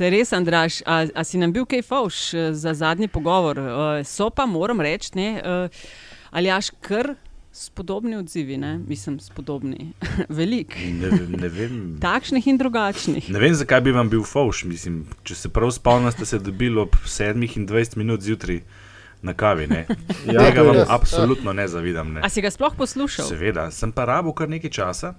Se res, Andraš, a, a si nam bil kaj fauš eh, za zadnji pogovor? Uh, so pa, moram reči, uh, ali jaš kar spodobni odzivi, ne? mislim, spodobni, velik. Ne, ne vem. Takšnih in drugačnih. Ne vem, zakaj bi vam bil fauš. Mislim, če se prav spomnim, ste se dobili ob 7:20 minut zjutraj na kavi. Ja, Tega vam absolutno ne zavidam. Ne. A si ga sploh poslušal? Seveda, sem pa rabo kar nekaj časa.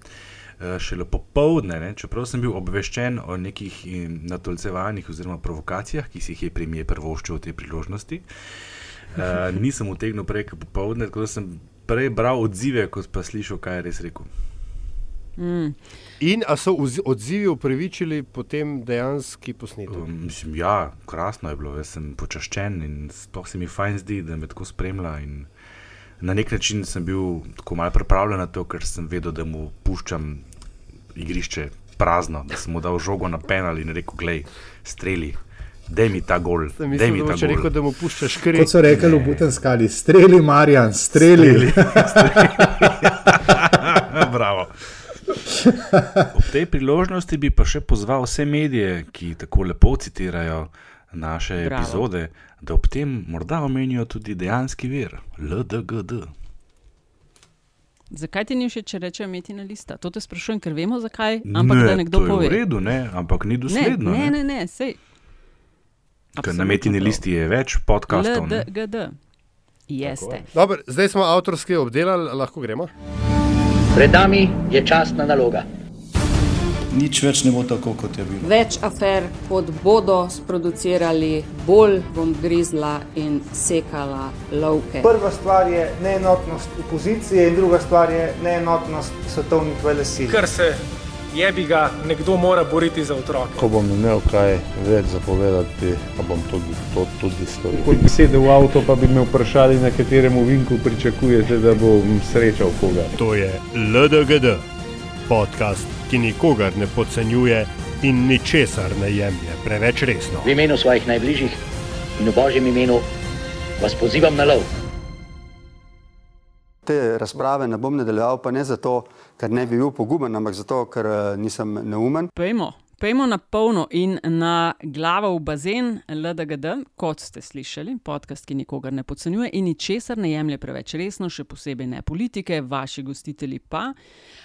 Šele popovdne, čeprav sem bil obveščen o nekih natolcevanjih oziroma provokacijah, ki si jih je premijer prvoščil v tej priložnosti, uh, nisem utegnil prej popovdne, tako da sem prej bral odzive, kot pa slišal, kaj je res rekel. Mm. In ali so odzivi upravičili potem dejansko posnetek? Um, mislim, ja, krasno je bilo, jaz sem počaščen in sploh se mi fajn zdi, da me tako spremlja. Na nek način sem bil tako malo pripravljen na to, ker sem vedel, da mu puščam igrišče prazno, da sem mu dal žogo na penal in rekel: Glej, streli da mi ta gol. Da mi ta gol. Rekel, da mu puščaš kri. Kot so rekli v Butenskali, streli, Marjan, streli. streli. Bravo. Ob tej priložnosti bi pa še pozval vse medije, ki tako lepo citirajo naše Bravo. epizode, da ob tem morda omenijo tudi dejanski vir, LDGD. Zakaj ti ni všeč, če rečejo metina lista? To te sprašujem, ker vemo zakaj, ampak ne, da nekdo pove. V redu, ne, ampak ni dosledno. Ne, ne, ne, ne sej. Na metini listi je več podkastov. LDGD. Jeste. Dobar, zdaj smo avtorski obdelali, lahko gremo. Pred nami je časna naloga. Nič več ne bo tako, kot je bilo. Več afer, kot bodo sproducirali, bolj bom grizla in sekala lovke. Prva stvar je neenotnost opozicije, in druga stvar je neenotnost svetovnih velesil je bi ga nekdo mora boriti za otroke. Ko bom imel kaj več zapovedati, pa bom tudi to tudi storil. Ko bi sedel v avto, pa bi me vprašali, na katerem vinku pričakujete, da bom srečal koga. To je LDGD, podcast, ki nikogar ne podcenjuje in ničesar ne jemlje preveč resno. V imenu svojih najbližjih in v božjem imenu vas pozivam na lov. Te razprave ne bom nadaljeval, pa ne zato, ker ne bi bil poguben, ampak zato, ker eh, nisem neumen. Pejmo, pejmo na polno in na glavo v bazen LDGD, kot ste slišali, podcast, ki nikogar ne podcenjuje in ničesar ne jemlje preveč resno, še posebej ne politike, vaši gostitelji pa.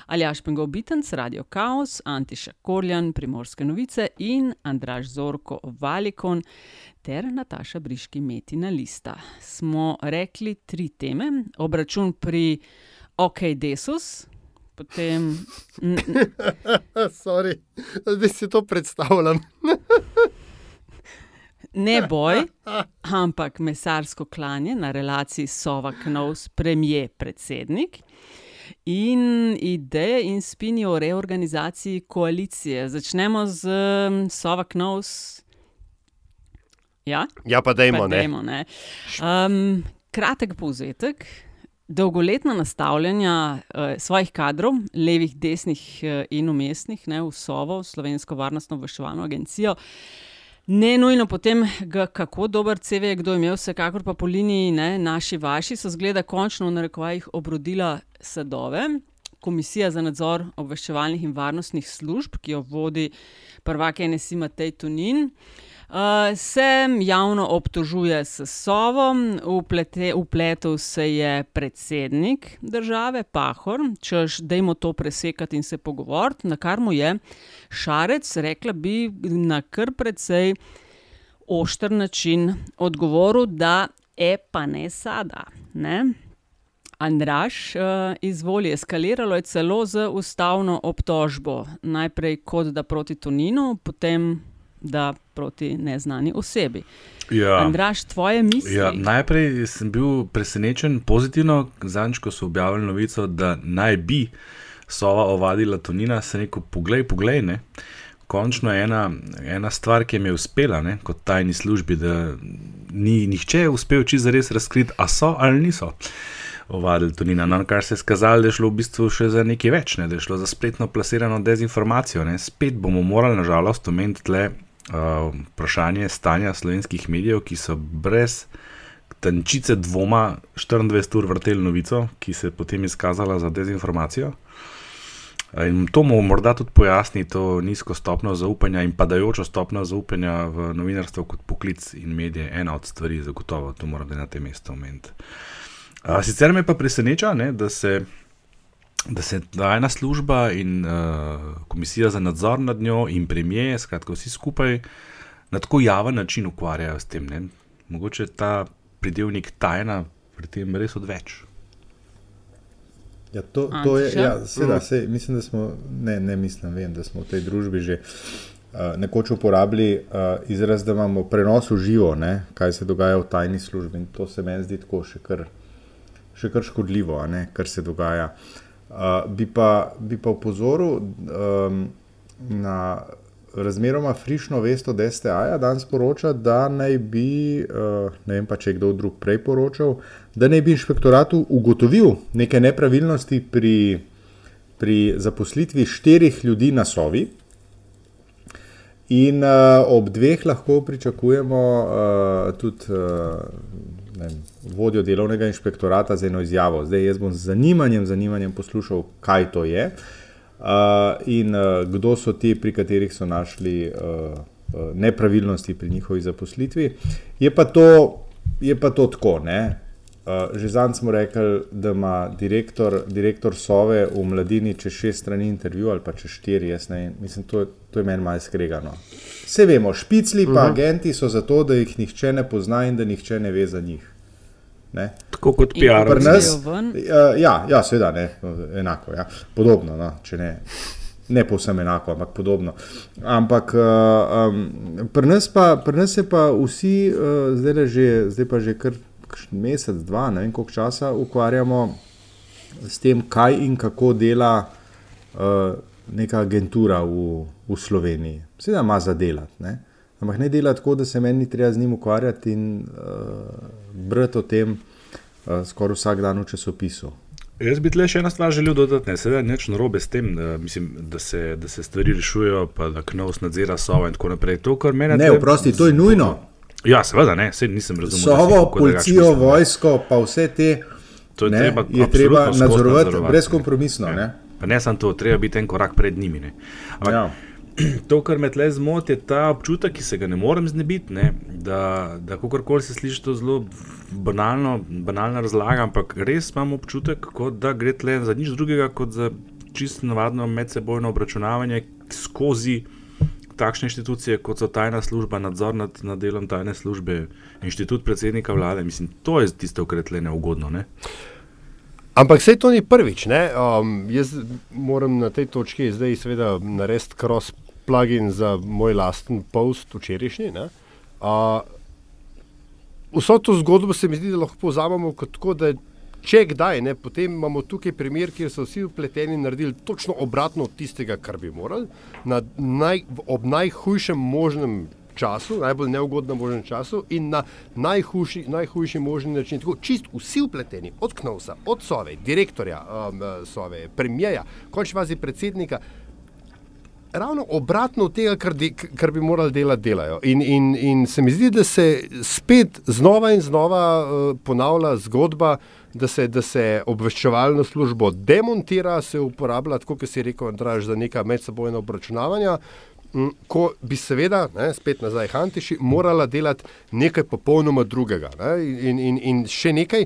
Aljaš Pengov Bitenc, Radio Chaos, Antiša Korjan, Primorske novice in Andraš Zorko Valikon ter Nataša Briški Metina Lista. Smo rekli tri teme, obračun pri OK Desus. Potem. Sorry, zdaj si to predstavljam. ne boj, ampak mesarsko klanje na relaciji Sova-Knovs, premijer, predsednik in ideje in spini o reorganizaciji koalicije. Začnemo z um, Sova Knovs. Ja, ja pa dajmo, ne. ne. Um, kratek povzetek. Dolgoletna nastavljanja uh, svojih kadrov, levih, desnih uh, in umestnih, ne, v Sovo, Slovensko varnostno obveščevalno agencijo, uh, Ne nujno potem, kako dober CV je kdo imel, vsekakor pa po liniji ne, naši vaši so zgleda končno v narekovajih obrodila sadove. Komisija za nadzor obveščevalnih in varnostnih služb, ki jo vodi prvak NSI Matej Tunin. Uh, se javno obtožuje s Sovom, upletel se je predsednik države, Pahor, češ, da jim to presekati in se pogovoriti, na kar mu je Šarec, rekla bi, na kar precej ošter način odgovoril, da je pa ne sada. Ne? Andraš uh, izvoli, eskaliralo je celo z ustavno obtožbo, najprej kot da proti Toninu, potem da proti neznani osebi. Ja. Andraš, tvoje misli? Ja, najprej sem bil presenečen pozitivno, zadnjič, ko so objavili novico, da naj bi sova ovadila Tonina, se rekel, poglej, poglej. Ne. Končno je ena, ena stvar, ki mi je uspela ne, kot tajni službi, da ni nihče uspel čisto res razkriti, a so ali niso ovadili Tonina. No, kar se je skazalo, da je šlo v bistvu še za nekaj več, ne, da je šlo za spletno plasirano dezinformacijo. Ne. Spet bomo morali, nažalost, omeniti tle uh, vprašanje stanja slovenskih medijev, ki so brez tančice dvoma 24 ur vrteli novico, ki se je potem izkazala za dezinformacijo. In to mu morda tudi pojasni to nizko stopno zaupanja in padajočo stopno zaupanja v novinarstvo kot poklic in medije. Ena od stvari, zagotovo, to moram na tem mestu omeniti. Sicer me pa preseneča, ne, da se. Da se ta ena služba in uh, komisija za nadzor nad njo, in premije, skratka, vsi skupaj na tako javen način ukvarjajo s tem. Ne? Mogoče ta pridevnik tajna pri tem res odveč. Ja, to, to je, ja, seveda, sej, mislim, da smo, ne, ne mislim, vem, da smo v tej družbi že uh, nekoč uporabili uh, izraz, da imamo prenos v živo, ne, kaj se dogaja v tajni službi. In to se meni zdi tako še kar, še kar škodljivo, ne, kar se dogaja. Uh, bi, pa, bi pa upozoril um, na razmeroma frišno vest od STA, danes poroča, da naj bi, uh, ne vem pa če kdo drug prej poročal, da naj bi inšpektoratu ugotovil neke nepravilnosti pri, pri zaposlitvi štirih ljudi na Sovi. In uh, ob dveh lahko pričakujemo uh, tudi uh, vem, vodjo delovnega inšpektorata za eno izjavo. Zdaj jaz bom z zanimanjem, zanimanjem poslušal, kaj to je. Uh, in uh, kdo so ti, pri katerih so našli uh, uh, nepravilnosti pri njihovi zaposlitvi. Je pa to, je pa to tako. Ne? Uh, že zadnjič smo rekli, da ima direktor, direktor Sove v mladini čez šest strani intervju ali pa čez štiri, jaz ne mislim, to, to je meni malo skregano. Vse vemo, špicli pa uh mhm. -huh. agenti so zato, da jih nihče ne pozna in da nihče ne ve za njih. Ne? Tako kot PR. Ja, ja, ja, seveda, ne, enako, ja. podobno, no, če ne. Ne povsem enako, ampak podobno. Ampak uh, um, pri nas, nas je pa vsi, uh, zdaj, že, zdaj pa že kar mesec, dva, ne vem koliko časa, ukvarjamo s tem, kaj in kako dela uh, neka agentura v, v Sloveniji. Seveda ima za delati, ampak ne dela tako, da se meni treba z njim ukvarjati in uh, brati o tem uh, skoraj vsak dan v časopisu. Jaz bi le še eno stvar želel dodati, ne sedaj nič narobe s tem, da, mislim, da, se, da se stvari rešujejo, pa da KNOVS nadzira Sovo in tako naprej. To, ne, te... oprosti, to je nujno. Ja, seveda, ne, se nisem razumel. Sovo, policijo, vojsko, pa vse te. To je ne, treba, je treba nadzorovati brezkompromisno. Ja. Ne, pa ne samo to, treba biti en korak pred njimi. Ampak, ja. to, kar me tle zmoti, je ta občutek, ki se ga ne morem znebiti. Ne? Da, da kakorkoli se sliši to zelo banalno, banalna razlaga, ampak res imam občutek, da gre tle za nič drugega kot za čisto navadno medsebojno obračunavanje skozi. Takšne inštitucije, kot so tajna služba, nadzor nad, nad delom tajne službe, inštitut predsednika vlade, mislim, to je tisto, kar je neugodno. Ne? Ampak vse to ni prvič. Um, jaz moram na tej točki zdaj, seveda, narediti cross plugin za moj lasten post včerajšnji. Uh, vso to zgodbo se mi zdi, da lahko povzamemo kot tako, da če kdaj, ne, potem imamo tukaj primer, kjer so vsi upleteni naredili točno obratno od tistega, kar bi morali, na naj, ob najhujšem možnem času, najbolj neugodnem možnem času in na najhujši, najhujši možni način. Tako čist vsi upleteni, od Knovsa, od Sove, direktorja um, Sove, premijeja, končni fazi predsednika ravno obratno od tega, kar, de, kar bi morali delati, delajo. In, in, in se mi zdi, da se spet znova in znova uh, ponavlja zgodba, da se, da se obveščevalno službo demontira, se uporablja, kot si rekel, Andraž, za neka medsebojna obračunavanja. Ko bi seveda, ne, spet nazaj, Hantiši, morala delati nekaj popolnoma drugega. Ne, in, in, in še nekaj,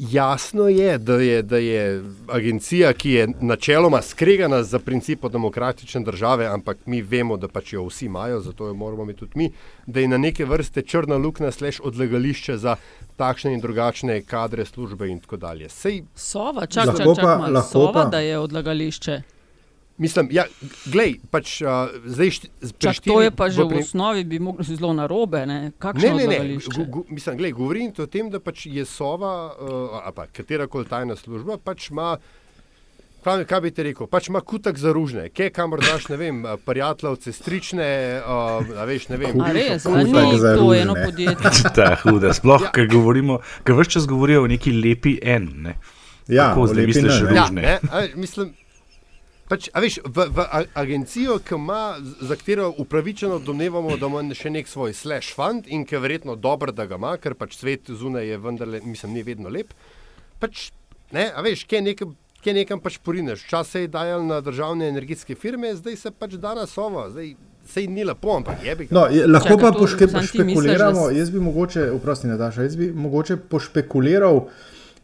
Jasno je da, je, da je agencija, ki je načeloma skregana za principo demokratične države, ampak mi vemo, da pač jo vsi imajo, zato jo moramo mi tudi mi, da je na neke vrste črna luknja, sleš odlagališče za takšne in drugačne kadre, službe in tako dalje. Sej, sova, čak, čak, čak, čak, sova, da je odlagališče. Mislim, ja, glej, pač, uh, zdaj šti, Čak, to je pa že v, pri... v osnovi bi moglo zelo narobe. Ne, ne, ne, ne. Gu, gu, mislim, glej, govorim o tem, da pač je sova, uh, ali pa katera koli tajna služba, pač ima. Kaj, kaj bi ti rekel? Pač ima kutak za ružne, kje kamor daš, ne vem, prijateljce, strične, uh, veš, ne vem. A res, kutak za to eno podjetje. Ta huda, sploh, ja. ker govorimo, ker vse čas govorijo o neki lepi en, ne. Ja, Kako zdaj misliš ružne? Ja, ne, a, mislim, Pač, veš, v, v agencijo, ima, za katero upravičeno domnevamo, da ima še nek svoj slash fund in ki je verjetno dobro, da ga ima, ker pač svet zunaj je vendarle, mislim, ni vedno lep. Pač, ne, veš, kje je nekaj ki nekam pač porineš. Čas se je dajal na državne energetske firme, zdaj se pač da na sovo. Zdaj, Sej ni lepo, ampak je bi. No, je, lahko Čaka, pa pošpekuliramo. Misliš, jaz bi mogoče, vprosti, Nataša, jaz bi mogoče pošpekuliral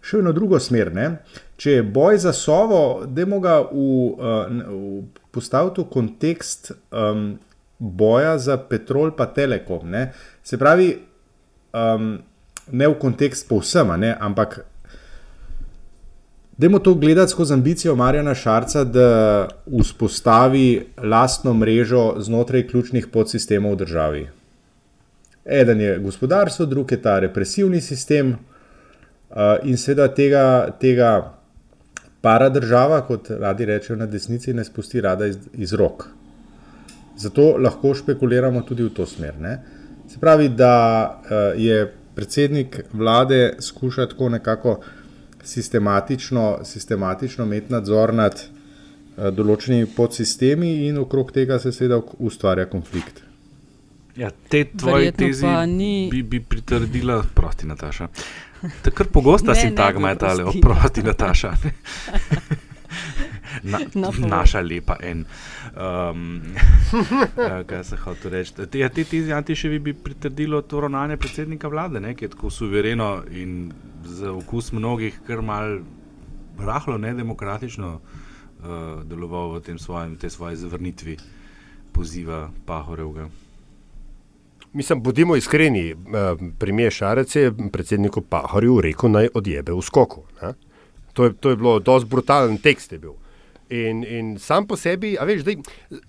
še v drugo smer. Ne? Če je boj za sovo, da je moga v, uh, postaviti v kontekst um, boja za petrol pa telekom. Ne? Se pravi, um, ne v kontekst povsem, ne? ampak Dajmo to gledati skozi ambicijo Marjana Šarca, da vzpostavi lastno mrežo znotraj ključnih podsistemov v državi. Eden je gospodarstvo, drug je ta represivni sistem in seveda tega, tega para država, kot radi rečejo na desnici, ne spusti rada iz, iz rok. Zato lahko špekuliramo tudi v to smer. Ne? Se pravi, da uh, je predsednik vlade skušal tako nekako sistematično, sistematično imeti nadzor nad uh, določenimi podsistemi, in okrog tega se seveda ustvarja konflikt. Ja, te tvoje teze ni... bi, bi pritrdila, prosti Nataša. Tako pogosta sintagma je ta le, oprosti Nataša. Na, no, naša lepa en. Um, kaj se hoče reči? Te, te tezi antiševi bi pritrdilo to ravnanje predsednika vlade, ne, ki je tako suvereno in za okus mnogih kar mal rahlo nedemokratično uh, deloval v tem svojem, te svoje zavrnitvi poziva Pahorevga. Mislim, bodimo iskreni, uh, premijer Šarec je predsedniku Pahorju rekel naj odjebe v skoku. To je, to je bilo dosti brutalen tekst. Je bil. In, in sam po sebi, a veš, zdaj,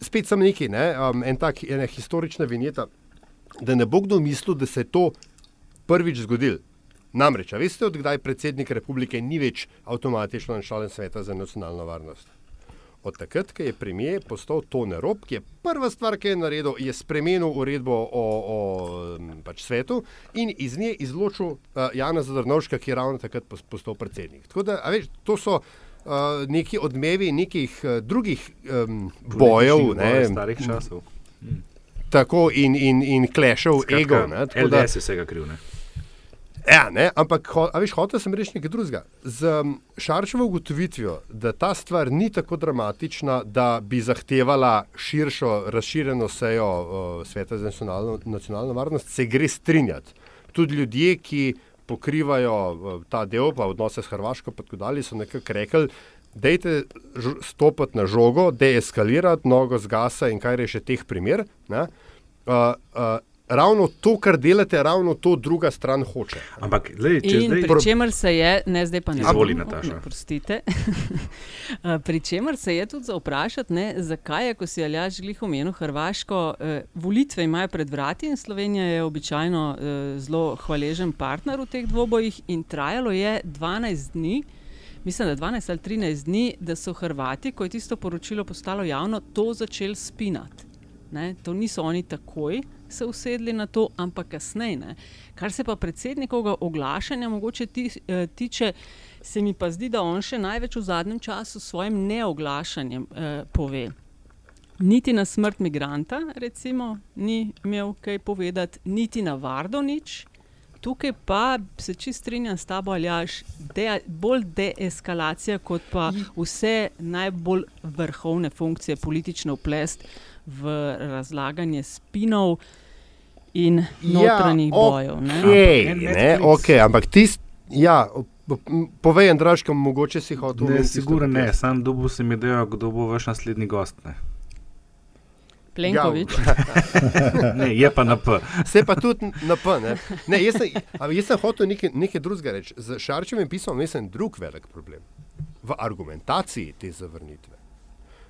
spet sem neki, ne, um, en tak, ena historična vinjeta, da ne bo kdo mislil, da se je to prvič zgodilo. Namreč, a veste, odkdaj predsednik republike ni več avtomatično načalen sveta za nacionalno varnost? Od takrat, ko je premijer postal Tone Rob, ki je prva stvar, ki je naredil, je spremenil uredbo o, o pač svetu in iz nje izločil uh, Jana Zadrnovška, ki je ravno takrat postal predsednik. Tako da, veš, to so uh, neki odmevi nekih uh, drugih um, bojev, ne, starih časov. Tako in, in, in klešev ego. LDS je vsega kriv. Ne? Ja, ne, ampak, a veš, hotel sem reči nekaj drugega. Z Šarčevo ugotovitvijo, da ta stvar ni tako dramatična, da bi zahtevala širšo, razširjeno sejo uh, Sveta za nacionalno, nacionalno varnost, se gre strinjati. Tudi ljudje, ki pokrivajo ta del, pa odnose s Hrvaško, pa tudi dalje, so nekako rekli, dejte stopiti na žogo, deeskalirati, nogo zgasa in kaj reše teh primer. Uh, uh, ravno to, kar delate, ravno to druga stran hoče. Ampak, lej, če zdaj... pri čemer se je, ne zdaj pa ne zvoli, Nataša. Prostite. pri čemer se je tudi za vprašati, ne, zakaj je, ko si Aljaš glih omenil Hrvaško, eh, volitve imajo pred vrati in Slovenija je običajno eh, zelo hvaležen partner v teh dvobojih in trajalo je 12 dni. Mislim, da 12 ali 13 dni, da so Hrvati, ko je tisto poročilo postalo javno, to začeli spinati. Ne, to niso oni takoj, se usedli na to, ampak kasneje. Kar se pa predsednikovega oglašanja mogoče ti, eh, tiče, se mi pa zdi, da on še največ v zadnjem času s svojim neoglašanjem eh, pove. Niti na smrt migranta, recimo, ni imel kaj povedati, niti na vardo nič. Tukaj pa se čist strinjam s tabo, ali jaš, de, bolj deeskalacija, kot pa vse najbolj vrhovne funkcije politične vplest v razlaganje spinov in notranjih ja, bojev. Okay, ne? Ne, okay, ampak tisti, ja, povej, Andraško, mogoče si hotel. Ne, sigurno ne, sam dobu se mi dajo, kdo bo vaš naslednji gost. Ne? Plenkovič. Ja. ne, je pa na P. Se pa tudi na P. Ne? Ne, jaz, sem, jaz sem hotel nekaj, nekaj drugega reči. Z Šarčem je pisal, mislim, drug velik problem v argumentaciji te zavrnitve.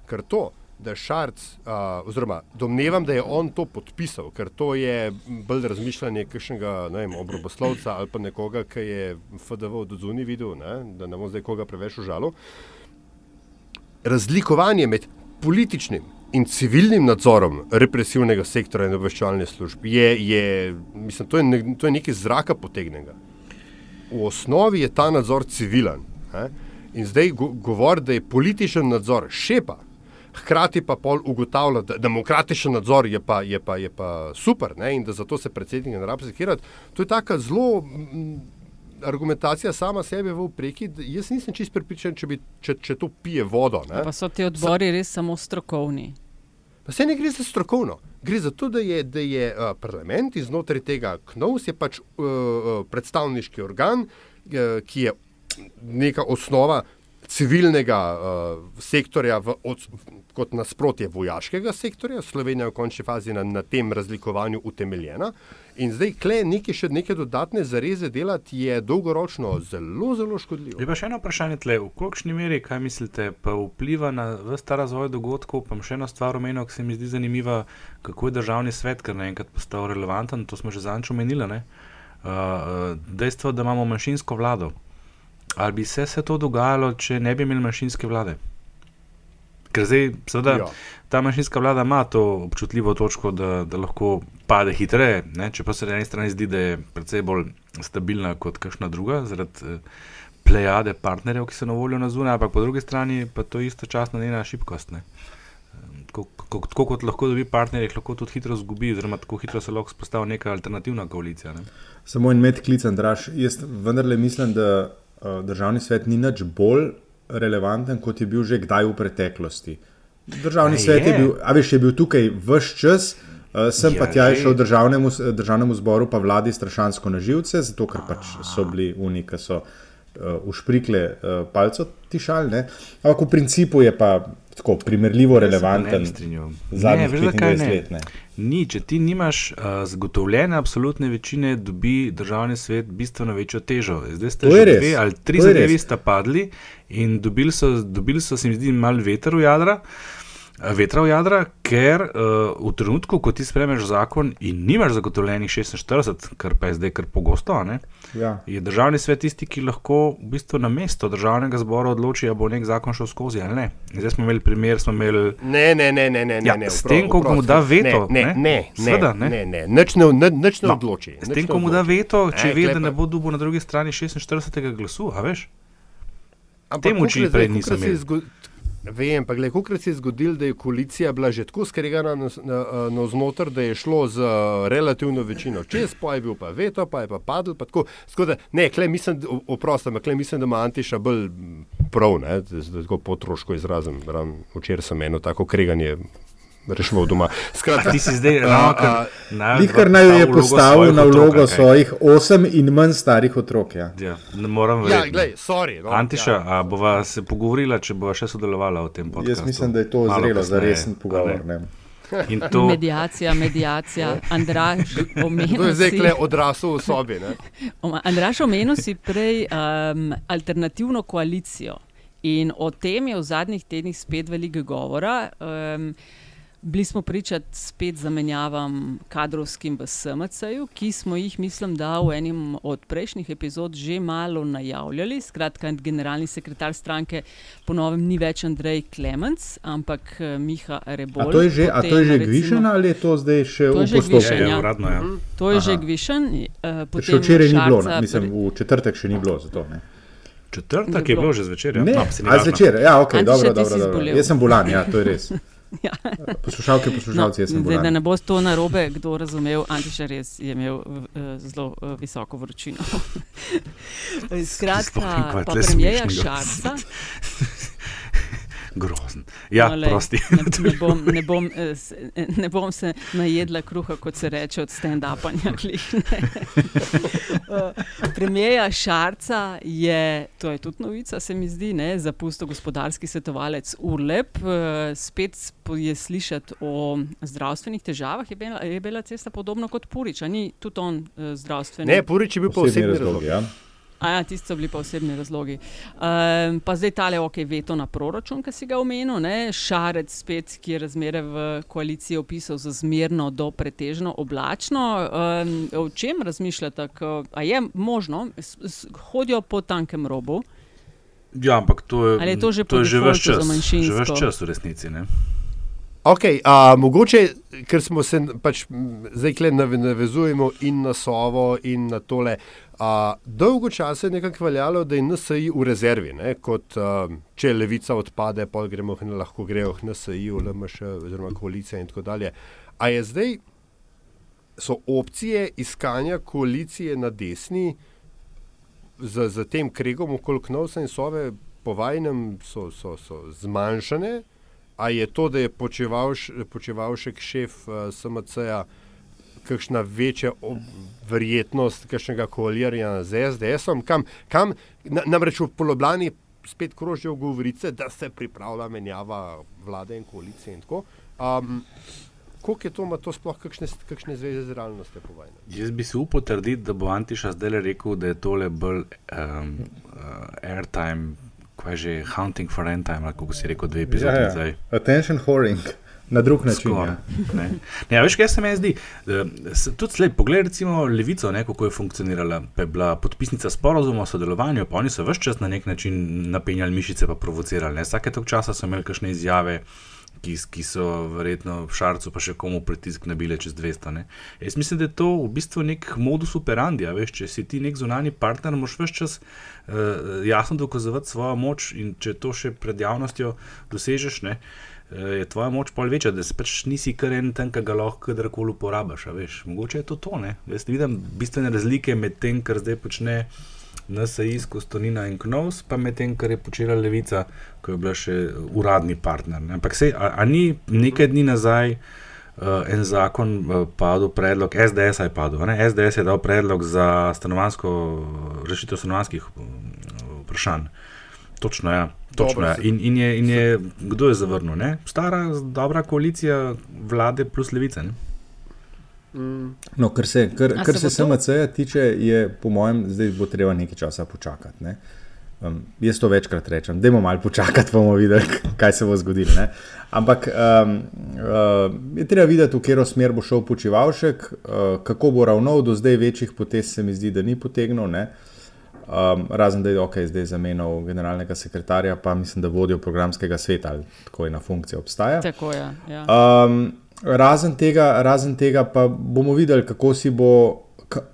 Ker to, da Šarc, uh, oziroma domnevam, da je on to podpisal, ker to je bolj razmišljanje kakšnega obroboslovca ali pa nekoga, ki je FDV od zunaj videl, ne? da ne bom zdaj koga preveč užalil. Razlikovanje med političnim in civilnim nadzorom represivnega sektora in obveščevalnih služb je, je, mislim, to je, ne, to je nekaj zraka potegnega. V osnovi je ta nadzor civilen. Ne? In zdaj go, govor, da je političen nadzor šepa, hkrati pa pol ugotavlja, da demokratičen nadzor je pa, je pa, je pa super ne? in da zato se predsednik ne rabi sekirati. To je tako zelo argumentacija sama sebe v upreki. Jaz nisem čist pripričan, če, bi, če, če to pije vodo. Ne? Pa so ti odbori res samo strokovni. Pa se ne gre za strokovno. Gre za to, da je, da je uh, parlament iznotraj tega KNOVS pač uh, predstavniški organ, uh, ki je neka osnova civilnega uh, sektorja, v, od, kot nasprotje vojaškega sektorja. Slovenija je v končni fazi na, na tem razlikovanju utemeljena. In zdaj, kle neki še neke dodatne zareze delati, je dolgoročno zelo, zelo škodljivo. Je pa še eno vprašanje, tle, v kolikšni meri, kaj mislite, pa vpliva na vse razvoj dogodkov. Pa še ena stvar omenil, ki se mi zdi zanimiva, kako je državni svet, ker naenkrat postal relevanten, to smo že zanč omenili. Uh, dejstvo, da imamo manjšinsko vlado. Ali bi se, se to dogajalo, če ne bi imeli manjšinske vlade? Ker zdaj, seveda, ja. ta manjšinska vlada ima to občutljivo točko, da, da lahko pade hitreje. Če pa se na eni strani zdi, da je precej bolj stabilna kot kakšna druga, zaradi eh, plejade partnerjev, ki so na voljo na zunaj, ampak po drugi strani pa to istočasno njena šibkost. Tako kot lahko dobi partnerje, lahko tudi hitro zgubi, oziroma tako hitro se lahko spostavi neka alternativna koalicija. Ne? Samo en med klic, Andraš. Jaz vendarle mislim, da državni svet ni nič bolj relevanten, kot je bil že kdaj v preteklosti. Državni a svet je. je bil, a veš, je bil tukaj vse čas, uh, sem ja, pa tja šel državnemu, državnemu zboru, pa vladi strašansko na živce, zato ker pač so bili oni, ki so uh, ušprikle uh, palco tišali. Ampak v principu je pa tako primerljivo relevanten. Zadnjih 25 let. Ne. Ni, če ti nimaš uh, zagotovljene absolutne večine, dobi državni svet bistveno večjo težo. Zdaj ste že dve ali tri zadevi sta padli in dobili so, dobili so se mi zdi, malo veter v jadra. Vetra v jadra, ker uh, v trenutku, ko ti spremeš zakon in nimaš zagotovljenih 46, kar pa je zdaj kar pogosto, ja. je državni svet tisti, ki lahko v bistvu na mesto državnega zbora odloči, ali bo nek zakon šel skozi ali ne. In zdaj smo imeli primer, smo imeli. Ne, ne, ne, ne, ne. Ja, ne s tem, ko mu da veto. Ne, ne, ne, Sveda, ne, ne, ne, nič ne, nič ne no, odloči. S tem, ko mu da veto, če ve, da ne bo dubo na drugi strani 46. glasu, a veš? Temu či prej nisem imel. Vem, pa gledaj, koliko se je zgodilo, da je koalicija bila že tako skregana na znotraj, da je šlo z relativno večino čez, pa je bil pa veto, pa je pa padel. Pa tako, skoda, ne, klej mislim, oprostam, klej mislim, da ima Antiša bolj prav, ne, da tako potroško izrazim. Včeraj sem eno tako kreganje rešil doma. Skratka, ti si zdaj ravno na tem. Kar naj je postavil na vlogo svojih osem in manj starih otrok. Ja. Ja, ne moram več. Ja, glej, sorry. No, Antiša, ja. bova se pogovorila, če bova še sodelovala v tem podkastu. Jaz mislim, da je to zrelo za resen pogovor. To... Medijacija, medijacija, Andraš, omenil. To je zdaj le odrasel v sobi. Andraš, omenil si prej um, alternativno koalicijo in o tem je v zadnjih tednih spet veliko govora. Um, Bili smo pričati spet zamenjavam kadrovskim v SMC-ju, ki smo jih, mislim, da v enem od prejšnjih epizod že malo najavljali. Skratka, generalni sekretar stranke ponovem ni več Andrej Klemens, ampak eh, Miha Rebol. A to je že, to je že gvišen ali je to zdaj še v postopku? Ja, ja, uradno, ja. To je Aha. že gvišen. Uh, še včeraj ni bilo, mislim, v četrtek še ni bilo za to. Ne? Četrtek je bilo že zvečer. Ja. Ne, no, zvečer, ja, ok, dobro, dobro, dobro. Jaz sem bolan, ja, to je res. Ja. Poslušalke, poslušalci, no, jaz sem zdaj, da ne bo to narobe, kdo razumel, Antiša res je imel uh, zelo uh, visoko vročino. Skratka, pa premijeja Šarca. Grozen. Ja, no, lej, prosti. Ne, ne, bom, ne, bom, ne bom se najedla kruha, kot se reče, od stand-upanja. Premijeja Šarca je, to je tudi novica, se mi zdi, zapustil gospodarski svetovalec Urlep. Spet je slišati o zdravstvenih težavah. Je bila, je bila cesta podobno kot Purič, ni tudi on zdravstveni. Ne, Purič je bil pa osebni razlog. Ja. Ja, tisti so bili pa osebni razlogi. Um, pa zdaj tale ok, veto na proračun, ki si ga omenil, ne? šarec spet, ki je razmere v koaliciji opisal za zmerno do pretežno oblačno. Um, o čem razmišljate, a je možno, hodijo po tankem robu? Ja, ampak to je, je to že, že več časa, že več časa v resnici. Ne? Okay, a, mogoče, ker smo se pač zdaj navezujemo in na Sovo, in na tole. A, dolgo časa je nekako veljalo, da je NSI v rezervi, ne, kot a, če levica odpade, pa gremo, lahko grejo v NSI, v LMŠ, oziroma koalicija in tako dalje. A je zdaj, so opcije iskanja koalicije na desni z, z tem kregom okoli Knovsa in Sove po vajnem so, so, so zmanjšane, a je to, da je počevalš, počevalšek šef uh, SMC-ja, kakšna večja verjetnost kakšnega koaliranja z SDS-om, kam, kam na, namreč v Polobljani spet krožijo govorice, da se pripravlja menjava vlade in koalicije in tako. Um, Kako je to, ima to sploh kakšne, kakšne zveze z realnostjo povajne? Jaz bi se upal trditi, da bo Antiša zdaj rekel, da je tole bolj um, uh, airtime, kaj že hunting for endtime, kako si rekel, dve epizodi ja, ja. nazaj. Attention whoring. Na drug način. Skor, ja. ne. Ne, veš, kaj se mi zdi? Tudi slej, poglej, recimo Levico, ne, kako je funkcionirala. Pa je bila podpisnica sporozuma o sodelovanju, pa oni so vse čas na nek način napenjali mišice, pa provocirali. Vsake tok časa so imeli kakšne izjave, ki, ki so verjetno v šarcu, pa še komu pritisk nabile čez 200. Ne. Jaz mislim, da je to v bistvu nek modus operandi. Veš, če si ti nek zunani partner, moraš vse čas uh, jasno dokazovati svojo moč in če to še pred javnostjo dosežeš. Ne, je tvoja moč pol večja, da pač nisi kar en ten, ki ga lahko kadarkoli uporabiš. Mogoče je to to. Jaz vidim bistvene razlike med tem, kar zdaj počne NSA, Kostonina in Knovs, pa med tem, kar je počela Levica, ko je bila še uradni partner. Ne? Ampak sej, a, a ni nekaj dni nazaj. Uh, en zakon uh, padel, predlog SDS je padel. Ne? SDS je dal predlog za rešitev stanovanjskih uh, vprašanj. Točno, ja. Točno, ja. in, in, je, in je, kdo je zavrnil? Ne? Stara, dobra koalicija vlade plus levice. Mm. No, kar se, kar, kar se, se SMC-ja tiče, je po mojem, zdaj bo treba nekaj časa počakati. Ne? Um, jaz to večkrat rečem, da bomo malo počakati, bomo videli, kaj se bo zgodilo. Ne? Ampak um, uh, je treba videti, v katero smer bo šel počivalšek, uh, kako bo ravnal, do zdaj večjih potez se mi zdi, da ni potegnil. Uh, Um, razen da je ok, zdaj zamenjal generalnega sekretarja, pa mislim, da vodijo programskega sveta ali tako ena funkcija obstaja. Tako je. Ja. Um, razen, tega, razen tega pa bomo videli, kako si bo.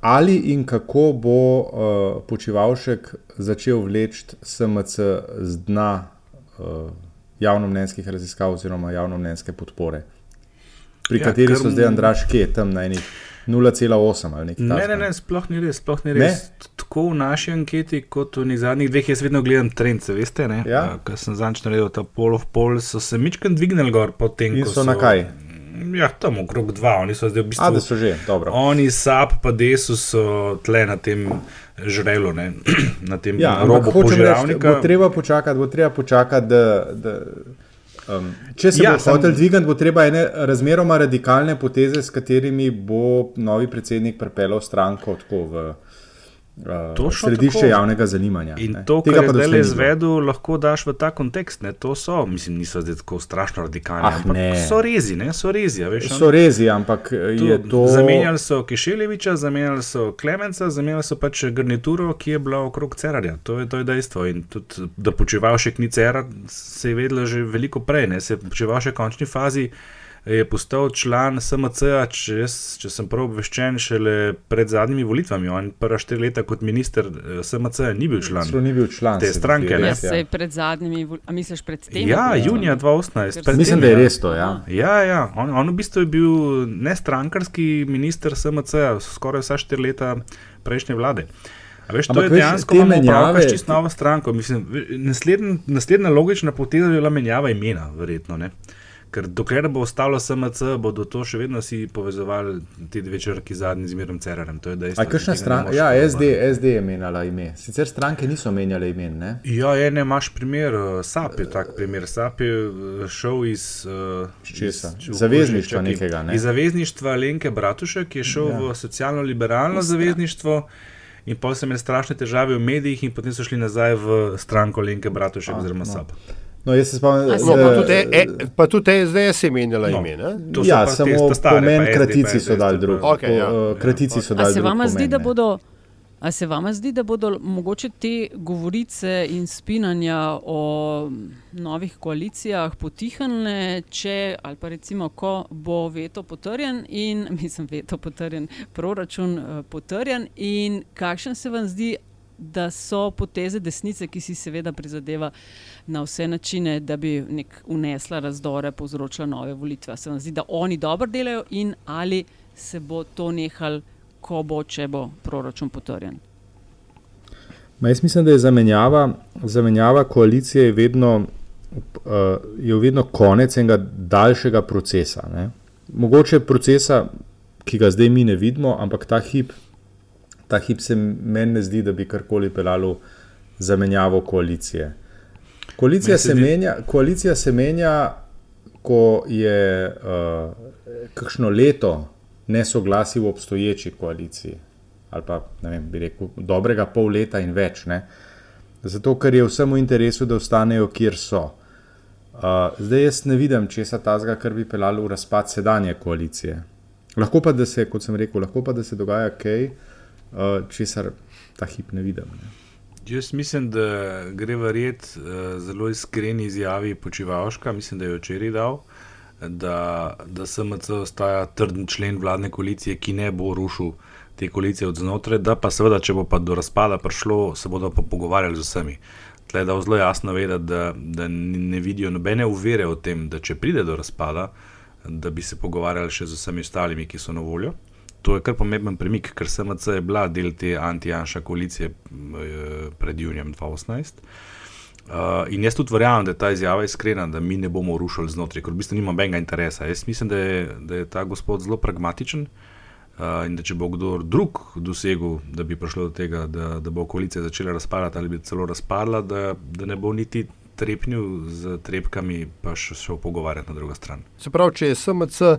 Ali in kako bo uh, počivalšek začel vleči SMC z dna uh, javnomnenjskih raziskav oziroma javnomnenjske podpore, pri ja, kateri so zdaj Andraški tam na enih 0,8 ali nekaj takega. Ne, ne, ne, sploh ni res. Sploh ni res. Tako v naši anketi, kot v zadnjih dveh, jaz vedno gledam trend, veste. Ja. Ker sem zadnjič naredil ta pol of pol, so se mičkam dvignili gor po tem, ko so. so na kaj? Ja, tam okrog dva, oni so zdaj v bistvu. A, da so že, dobro. Oni, SAP, pa DESU so tle na tem žrelu, ne? na tem ja, robu požiralnika. Bo treba počakati, bo treba počakati, da. da... Um, če se ja, bo hotel sem... dvigati, bo treba ene razmeroma radikalne poteze, s katerimi bo novi predsednik pripeljal stranko tako v. Uh, središče tako. javnega zanimanja. In ne. to, kar je zdaj izvedel, lahko daš v ta kontekst. Ne? To so, mislim, niso zdaj tako strašno radikalni. Ah, ampak so rezi, ne? so rezi. Veš, so rezi, ampak tu, je to. Zamenjali so Kišeljeviča, zamenjali so Klemenca, zamenjali so pač garnituro, ki je bila okrog Cerarja. To je, to je dejstvo. In tudi, da počeval še kni Cerar, se je vedelo že veliko prej, ne? se je počeval še v končni fazi je postal član SMC-a, če, če sem prav obveščen, šele pred zadnjimi volitvami. On prva štiri leta kot minister eh, SMC-a ni bil član. Ni bil član te stranke. Ja, se je pred zadnjimi, a misliš pred tem? Ja, junija 2018. Mislim, da je res to. Ja, ja, ja. On, on v bistvu je bil nestrankarski minister SMC-a skoraj vsa štiri leta prejšnje vlade. Veš, to Ampak je dejansko menjava, čisto nova stranka. Naslednja, naslednja logična poteza je bila menjava imena, verjetno. Ne? Ker dokler bo ostalo SMC, bodo to še vedno si povezovali te dve črki zadnji z Mirom Cerarem. Ampak kakšna stranka? Ja, SD, SD je menjala ime. Sicer stranke niso menjale imen. Ne? Ja, ene imaš primer, eh, SAP je tak primer. SAP je eh, šel iz, uh, iz zavezništva nekega. Ne? Iz zavezništva Lenke Bratušek, je šel ja. v socialno-liberalno zavezništvo. In potem so imeli strašne težave v medijih, in potem so šli nazaj v stranko Lenke Bratušek, oziroma no. SAP. No, jaz se spomnim, da no, pa tudi, e, pa tudi zdaj se je menjala no, ime. Ja, samo pomen kratici so dali drug. Okay, ja. kratici so dali drug. A se zdi, da bodo. A se vam zdi, da bodo mogoče te govorice in spinanja o novih koalicijah potihnile, če ali pa recimo, ko bo veto potrjen in mislim, veto potrjen, proračun potrjen in kakšen se vam zdi, da so poteze desnice, ki si seveda prizadeva na vse načine, da bi nek unesla razdore, povzročila nove volitve. Se vam zdi, da oni dobro delajo in ali se bo to nehal, ko bo, če bo proračun potrjen? Ma jaz mislim, da je zamenjava, zamenjava koalicije vedno, uh, je vedno konec enega daljšega procesa. Ne? Mogoče procesa, ki ga zdaj mi ne vidimo, ampak ta hip, ta hip se meni ne zdi, da bi karkoli pelalo zamenjavo koalicije. Koalicija se, menja, koalicija se menja, ko je uh, kakšno leto nesoglasje v obstoječi koaliciji, ali pa ne vem, bi rekel, dobrega pol leta in več. Ne? Zato, ker je vsem v interesu, da ostanejo, kjer so. Uh, zdaj jaz ne vidim česa tazga, kar bi pelalo v razpad sedanje koalicije. Lahko pa, da se, kot sem rekel, lahko pa, da se dogaja kaj, uh, česar ta hip ne vidim. Ne? Jaz mislim, da gre verjeti uh, zelo iskreni izjavi Počivavška, mislim, da je včeraj dal, da, da SMC ostaja trden člen vladne koalicije, ki ne bo rušil te koalicije od znotraj, da pa seveda, če bo pa do razpada prišlo, se bodo pa pogovarjali z vsemi. Tle da zelo jasno vedeti, da, da ne vidijo nobene uvere o tem, da če pride do razpada, da bi se pogovarjali še z vsemi ostalimi, ki so na voljo to je kar pomemben premik, ker SMC je bila del te anti-janša koalicije eh, pred junijem 2018. Uh, eh, in jaz tudi verjamem, da je ta izjava iskrena, da mi ne bomo rušili znotraj, ker v bistvu nima nobenega interesa. Jaz mislim, da je, da je ta gospod zelo pragmatičen uh, in da če bo kdo drug dosegel, da bi prišlo do tega, da, da bo koalicija začela razpadati ali bi celo razpadla, da, da ne bo niti trepnil z trepkami, pa še šel pogovarjati na drugo stran. Se pravi, če je SMC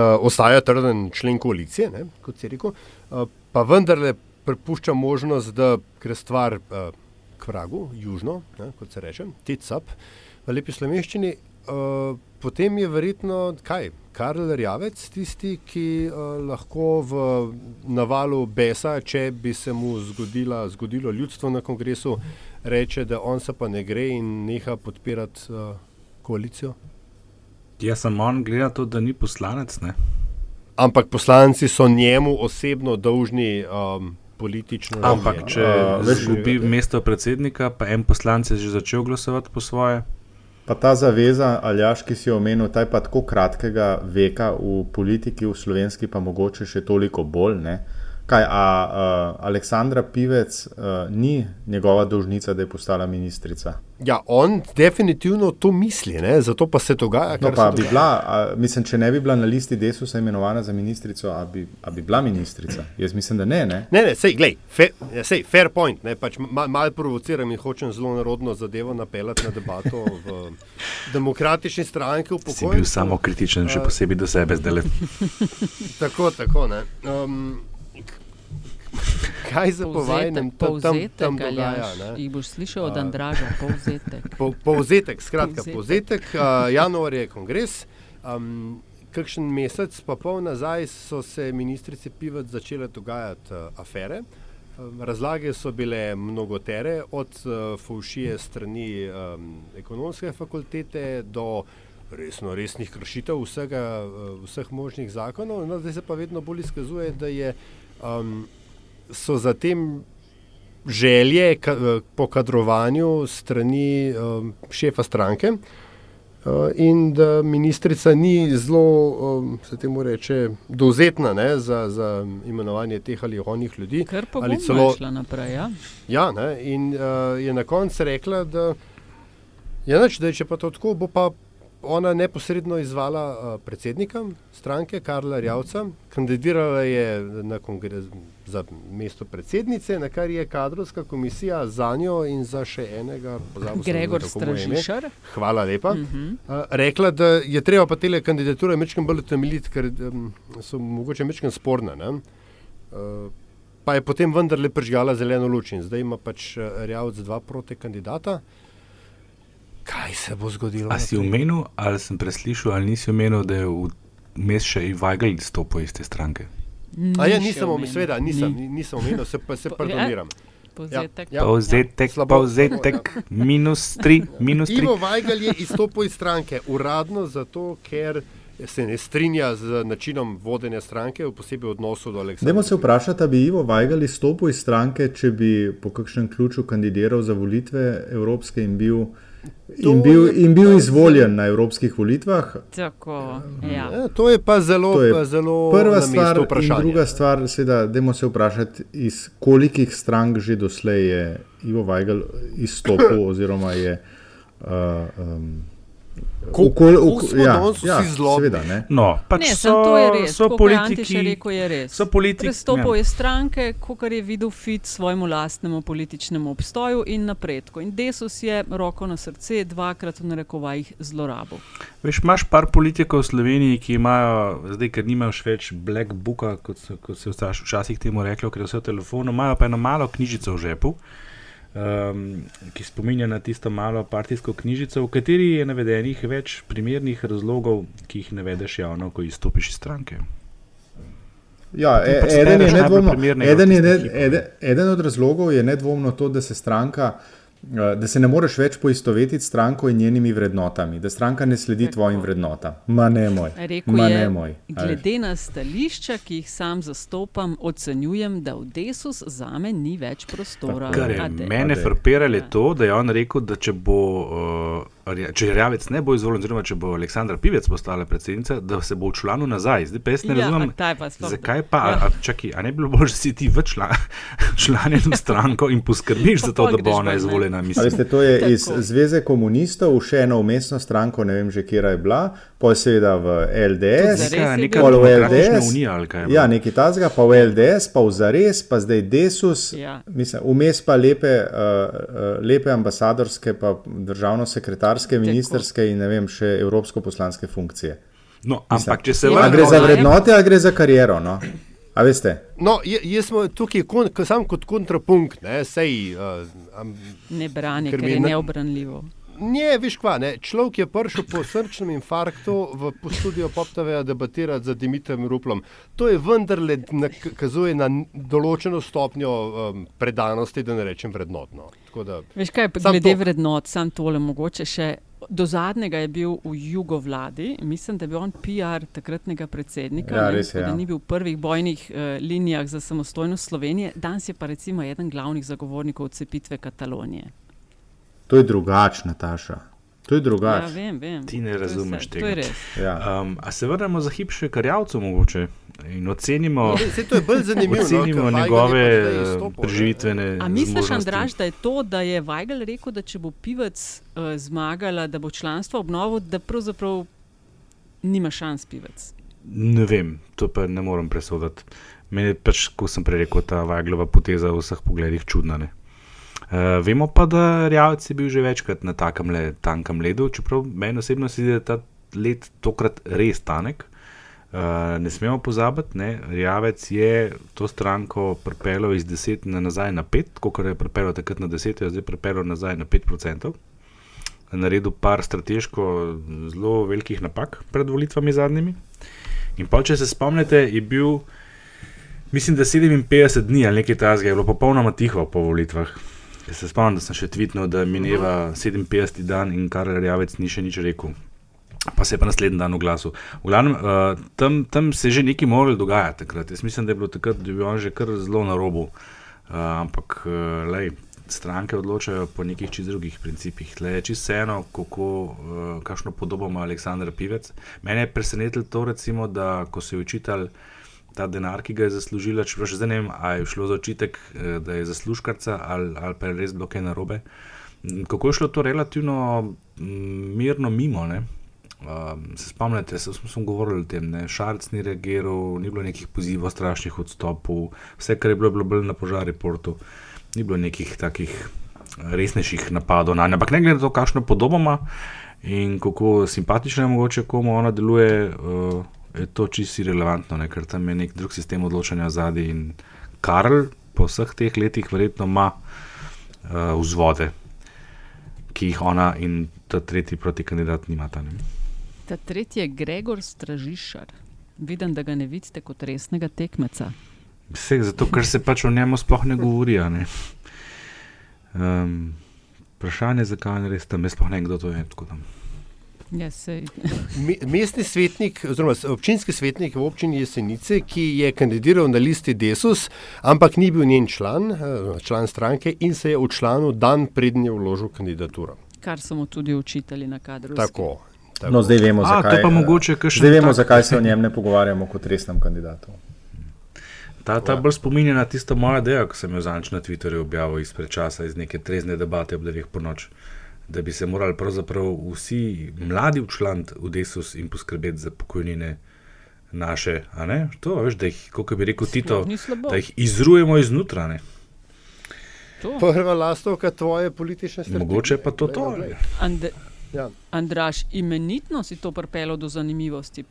ostaja trden člen koalicije, ne, kot se rekel, uh, pa vendarle prepušča možnost, da gre stvar uh, k vragu, južno, ne, kot se reče, TICAP v lepi slovenščini. Uh, potem je verjetno kaj, Karl Rjavec, tisti, ki uh, lahko v navalu besa, če bi se mu zgodila, zgodilo ljudstvo na kongresu, reče, da on se pa ne gre in neha podpirati uh, koalicijo. Jaz sem on, glede na to, da ni poslanec. Ne? Ampak poslanci so njemu osebno dolžni um, politično. Ampak če izgubi uh, mesto predsednika, pa en poslanec je že začel glasovati po svoje. Pa ta zaveza, Aljaš, ki si jo omenil, ta je pa tako kratkega veka v politiki, v slovenski, pa mogoče še toliko bolj. Ne? Kaj, a uh, Aleksandra Pivec uh, ni njegova dolžnica, da je postala ministrica? Ja, on definitivno to misli, ne? zato pa se dogaja. No, pa bi dogaja. bila, a, mislim, če ne bi bila na listi Desusa imenovana za ministrico, a bi, a bi bila ministrica? Jaz mislim, da ne. Ne, ne, ne sej, glej, fe, sej, fair point. Pač mal, mal provociram in hočem zelo narodno zadevo napeljati na debato v demokratični stranki. Si bil samo kritičen, še posebej do sebe zdaj. tako, tako. Um, kaj za povajnem tam, tam, tam dogaja. Jih boš slišal od Andraža, povzetek. Po, povzetek, skratka, povzetek. uh, januar je kongres. Um, kakšen mesec pa pol nazaj so se ministrice Pivac začele dogajati uh, afere. Razlage so bile mnogotere, od uh, fušije strani um, ekonomske fakultete do resno, resnih kršitev vsega, uh, vseh možnih zakonov. No, zdaj se pa vedno bolj izkazuje, da je um, so za tem želje ka, eh, po kadrovanju strani um, šefa stranke uh, in da ministrica ni zelo, um, se temu reče, dovzetna ne, za, za imenovanje teh ali onih ljudi. Ker pa ali celo šla naprej. Ja, ja ne, in uh, je na koncu rekla, da, ja, neč, da je če pa to tako, bo pa ona neposredno izvala uh, predsednika stranke Karla Rjavca, kandidirala je na kongres za mesto predsednice, na kar je kadrovska komisija za njo in za še enega, Gregor Stražišar. Hvala lepa. Uh -huh. uh, rekla, da je treba pa te kandidature mečkam bolj temeljiti, ker um, so mogoče mečkam sporne. Uh, pa je potem vendarle prižgala zeleno luč in zdaj ima pač Rjavc dva proti kandidata. Kaj se bo zgodilo? A si umenil, ali sem preslišal, ali nisi umenil, da je vmes še Ivajgal izstopil iz te stranke? A ja, nisem omenil, seveda, nisem, nisem omenil, se pa se pardoniram. Povzetek, ja, ja. povzetek, povzetek, minus tri, minus tri. Ivo Vajgal je izstopil iz stranke, uradno zato, ker se ne strinja z načinom vodenja stranke, posebej v odnosu do Aleksandra. Dajmo se vprašati, bi Ivo Vajgal izstopil iz stranke, če bi po kakšnem ključu kandidiral za volitve evropske in bil. In bil, in bil izvoljen na evropskih volitvah. Tako, ja. Ja, to je pa zelo, To je pa zelo prva stvar. Druga stvar, seveda, dajmo se vprašati, iz kolikih strank že doslej je Ivo Vajgal izstopil, oziroma je. Uh, um, Ko- okol- ko oko- smo ja, ja, seveda, ne. No, pač Ne, so, to je res. so politiki. rekel, je res. So politiki. Prestopil ja. je stranke, kot je videl fit svojemu lastnemu političnemu obstoju in napredku. In Desus je roko na srce dvakrat v narekovajih zlorabil. Veš, imaš par politikov v Sloveniji, ki imajo, zdaj, ker nimajo več black booka, kot se, kot se je včasih- včasih temu reklo, ker je vse v telefonu, imajo pa eno malo knjižico v žepu, um, ki spominja na tisto malo partijsko knjižico, v kateri je navedenih več primernih razlogov, ki jih navedeš javno, ko izstopiš iz stranke. Ja, e, pač eden, je nedvomno, eden, je ne, eden, eden od razlogov je nedvomno to, da se stranka. eh, Da se ne moreš več poistovetiti s stranko in njenimi vrednotami, da stranka ne sledi Tako. tvojim vrednotam. Ma ne moj. Rekel Ma je, ne moj. glede na stališča, ki jih sam zastopam, ocenjujem, da v Desus za me ni več prostora. Kar je Ade. mene frapiralo, je to, da je on rekel, da če bo, uh, če Rjavec ne bo izvoljen, oziroma če bo Aleksandra Pivec postala predsednica, da se bo včlanil nazaj. Zdaj pa jaz ne Ja, razumem, pa zakaj pa, Ja. a, čaki, a ne bi bilo bolje, da si ti v član, članjen v stranko in poskrbiš za to, da bo ona izvoljena. Veste, to je Tako. iz Zveze komunistov, še eno umestno stranko, ne vem že, kje je bila, pa je seveda v LDS, pol v LDS. unija ali kaj. je Ja, nekaj tazga, pa v LDS, pa v Zares, pa zdaj Desus, Ja. mislim, vmes pa lepe, uh, uh, lepe ambasadorske, pa državno-sekretarske, ministerske in ne vem, še evropsko-poslanske funkcije. No, ampak če se Ja, A vrnemo gre za no, vrednote, ali gre za kariero? No? A veste? No, jaz smo tukaj kon, ko- sam kot kontrapunkt, ne, sej, uh, um, Ne branje, Ker ker je na- neobranljivo. Ne, veš kva, ne. človek je prišel po srčnem infarktu v studio Poptave debatirati z Dimitrijem Ruplom. To je vendarle nakazuje na določeno stopnjo um, predanosti, da ne rečem vrednotno. Tako Da, Veš kaj, glede to. vrednot, sam tole mogoče še. Do zadnjega je bil v jugovladi, mislim, da je bil on PR takratnega predsednika, Ja, ne, res je, tako da ja. ni bil v prvih bojnih uh, linijah za samostojnost Slovenije, danes je pa recimo eden glavnih zagovornikov odcepitve Katalonije. To je drugače, Nataša. To je Ja, drugače. vem, vem. Ti ne To razumeš To je tega. res. Ja. Um, a se vrnemo za hip še karjavcu mogoče in ocenimo. Sej to je bolj zanimivo. no, Ocenimo je njegove eh, izstopil, ne. preživitvene A misliš. Andraž, da je to, da je Weigl rekel, da če bo pivec uh, zmagala, da bo članstvo obnovil, da pravzaprav nima šans pivec? Ne vem, to pa ne morem presoditi. Meni je pač, kot sem prej rekel, ta Vaglova poteza v vseh pogledih čudna. Ne? Uh, vemo pa, da Rjavec je bil že večkrat na takem le, tankem ledu, čeprav meni osebno se zdi, da je ta led tokrat res tanek. Uh, ne smemo pozabiti, ne? Rjavec je to stranko pripeljal iz 10 na nazaj na 5, kot je pripeljal takrat na 10, je zdaj pripeljal nazaj na 5%. Naredil par strateško zelo velikih napak pred volitvami zadnjimi. In pa, če se spomnite, je bil, mislim, da 57 dni ali nekaj tasga, je bilo popolnoma tiho po volitvah. Jaz se spomnim, da sem še tvitnil, da mineva 57 dan in Karel Rjavec ni še nič rekel. Pa se je pa naslednji dan oglasil. V glavnem, uh, tam, tam se je že nekaj moralo dogajati takrat. Jaz mislim, da je bilo takrat, da je bil on že kar zelo na robu. Uh, ampak, uh, lej, stranke odločajo po nekih čist drugih principih. Le je čisto vseeno, kako, uh, kakšno podobo ima Aleksandr Pivec. Mene je presenetilo to, recimo, da ko so jo učitali ta denar, ki ga je zaslužila, čeprav še zdaj ne vem, ali je šlo za očitek, eh, da je zaslužkarca ali, ali pa je res bilo kaj narobe. Mm, Kako je šlo to relativno mm, mirno mimo? Ne? Um, se spomnite, smo, smo govorili o tem, da Šarc ni reagiral, ni bilo nekih pozivov, strašnih odstopov, vse, kar je bilo, je bilo bolj na požari portu, ni bilo nekih takih eh, resnejših napadov na njo. Ampak ne glede na to, kakšno podobo ima in kako simpatično je mogoče, komu ona deluje, uh, je to čisto irrelevantno, ne? ker tam je nek drug sistem odločanja zadaj in Karl po vseh teh letih verjetno ima uh, vzvode, ki jih ona in ta tretji protikandidat nimata. Ne? Ta tretji je Gregor Stražišar. Vidim, da ga ne vidite kot resnega tekmeca. Vse zato, ker se pač o njemu sploh ne govori. Ne? Um, vprašanje je, zakaj je res tam, jaz sploh ne vem, kdo to je. Yes, Mestni svetnik, oziroma občinski svetnik v občini Jesenice, ki je kandidiral na listi Desus, ampak ni bil njen član, eh, član stranke in se je učlanil dan prednje vložil kandidaturo. Kar so mu tudi učitelji na kadru. Tako. tako. No, zdaj vemo, zakaj, A, mogoče, zdaj vemo zakaj se o njem ne pogovarjamo kot resnem kandidatu. Ta, ta bolj spominja na tisto mojo idejo, ki sem jo zanč na Twitterju objavil izpred časa, iz neke trezne debate ob dveh po noč da bi se morali pravzaprav vsi mladi včlaniti v desus in poskrbeti za pokojnine naše. To, veš, da jih, kot bi rekel Tito, da jih izrujemo iznutraj. Prva lastovka tvoje politične stranke. Mogoče pa to to. Ja. Andraš, imenitno si to pripeljal do zanimivosti.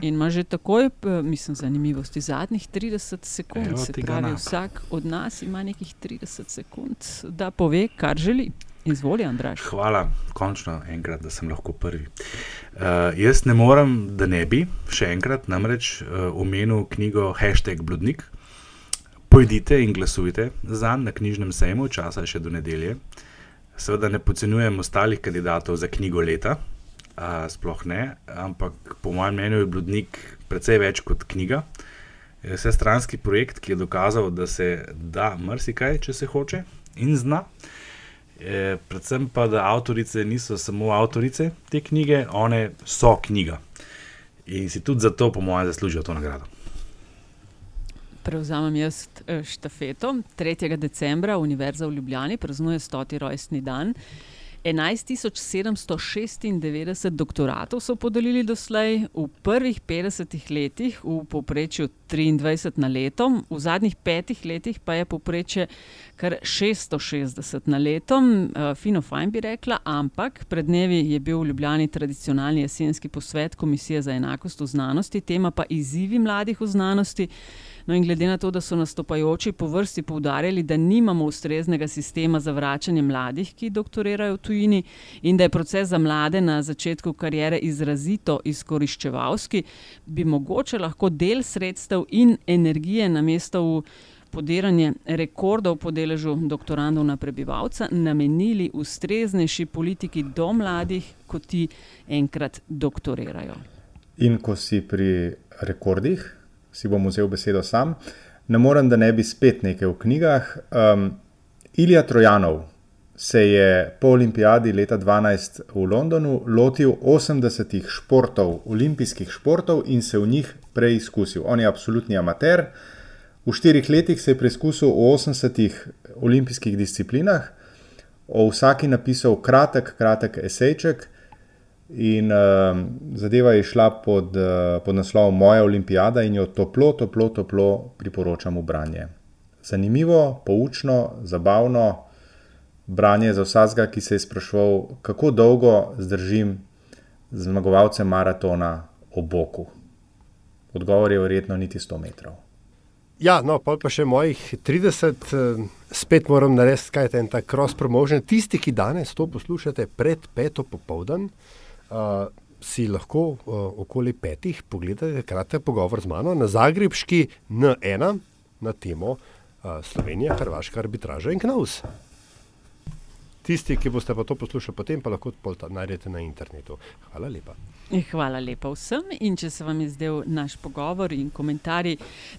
In ima že takoj, mislim, zanimivosti zadnjih 30 sekund. Evo, se pravi, vsak od nas ima nekih 30 sekund, da pove, kar želi. Izvoli, Andraš. Hvala, končno enkrat, da sem lahko prvi. Uh, jaz ne morem, da ne bi še enkrat namreč uh, omenil knjigo Hashtag Bludnik. Pojdite in glasujte za njega na knjižnem sejmu, časa je še do nedelje. Seveda ne podcenjujem ostalih kandidatov za knjigo leta, uh, sploh ne, ampak po mojem mnenju je Bludnik precej več kot knjiga. Vse stranski projekt, ki je dokazal, da se da marsikaj, če se hoče in zna. E, predvsem pa, da avtorice niso samo avtorice te knjige, one so knjiga. In si tudi zato, po mojem, zaslužijo to nagrado. Prevzamem jaz e, štafeto. 3. decembra Univerza v Ljubljani praznuje 100. rojstni dan. 11.796 doktoratov so podelili doslej, v prvih 50 letih, v povprečju 23 na leto, v zadnjih petih letih pa je povprečje kar 660 na leto. Uh, fino, fajn bi rekla, ampak pred dnevi je bil v Ljubljani tradicionalni jesenski posvet Komisije za enakost v znanosti, tema pa izzivi mladih v znanosti. No, in glede na to, da so nastopajoči po vrsti poudarjali, da nimamo ustreznega sistema za vračanje mladih, ki doktorirajo v tujini, in da je proces za mlade na začetku karijere izrazito izkoriščevalski, bi mogoče lahko del sredstev in energije na mesto v podiranje rekordov po deležu doktorandov na prebivalca namenili ustreznejši politiki do mladih, kot ti enkrat doktorirajo. In ko si pri rekordih, si bom vzel besedo sam. Ne morem, da ne bi spet nekaj v knjigah. Um, Ilija Trojanov se je po olimpijadi leta 2012 v Londonu lotil 80 športov, olimpijskih športov in se v njih preizkusil. On je absolutni amater. V štirih letih se je preizkusil v 80 olimpijskih disciplinah, o vsaki napisal kratek, kratek esejček. In uh, zadeva je šla pod, uh, pod naslovom Moja olimpijada in jo toplo, toplo, toplo priporočam v branje. Zanimivo, poučno, zabavno branje za vsakega, ki se je sprašval, kako dolgo zdržim zmagovalce maratona ob boku. Odgovor je verjetno niti 100 metrov. Ja, no, pa, pa še mojih 30, eh, spet moram narediti, kaj je ta cross-promotion. Tisti, ki danes to poslušate pred peto popoldan, uh, si lahko uh, okoli petih pogledate kratek pogovor z mano na Zagrebški N1 na temo uh, Slovenija, Hrvaška arbitraža in Knaus. Tisti, ki boste pa to poslušali, potem pa lahko to najdete na internetu. Hvala lepa. Hvala lepa vsem. In če se vam je zdel naš pogovor in komentarji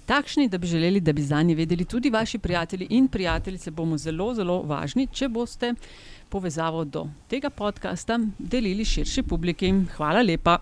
takšni, da bi želeli, da bi za njih vedeli tudi vaši prijatelji in prijateljice, bomo zelo, zelo važni, če boste povezavo do tega podcasta delili širši publiki. Hvala lepa.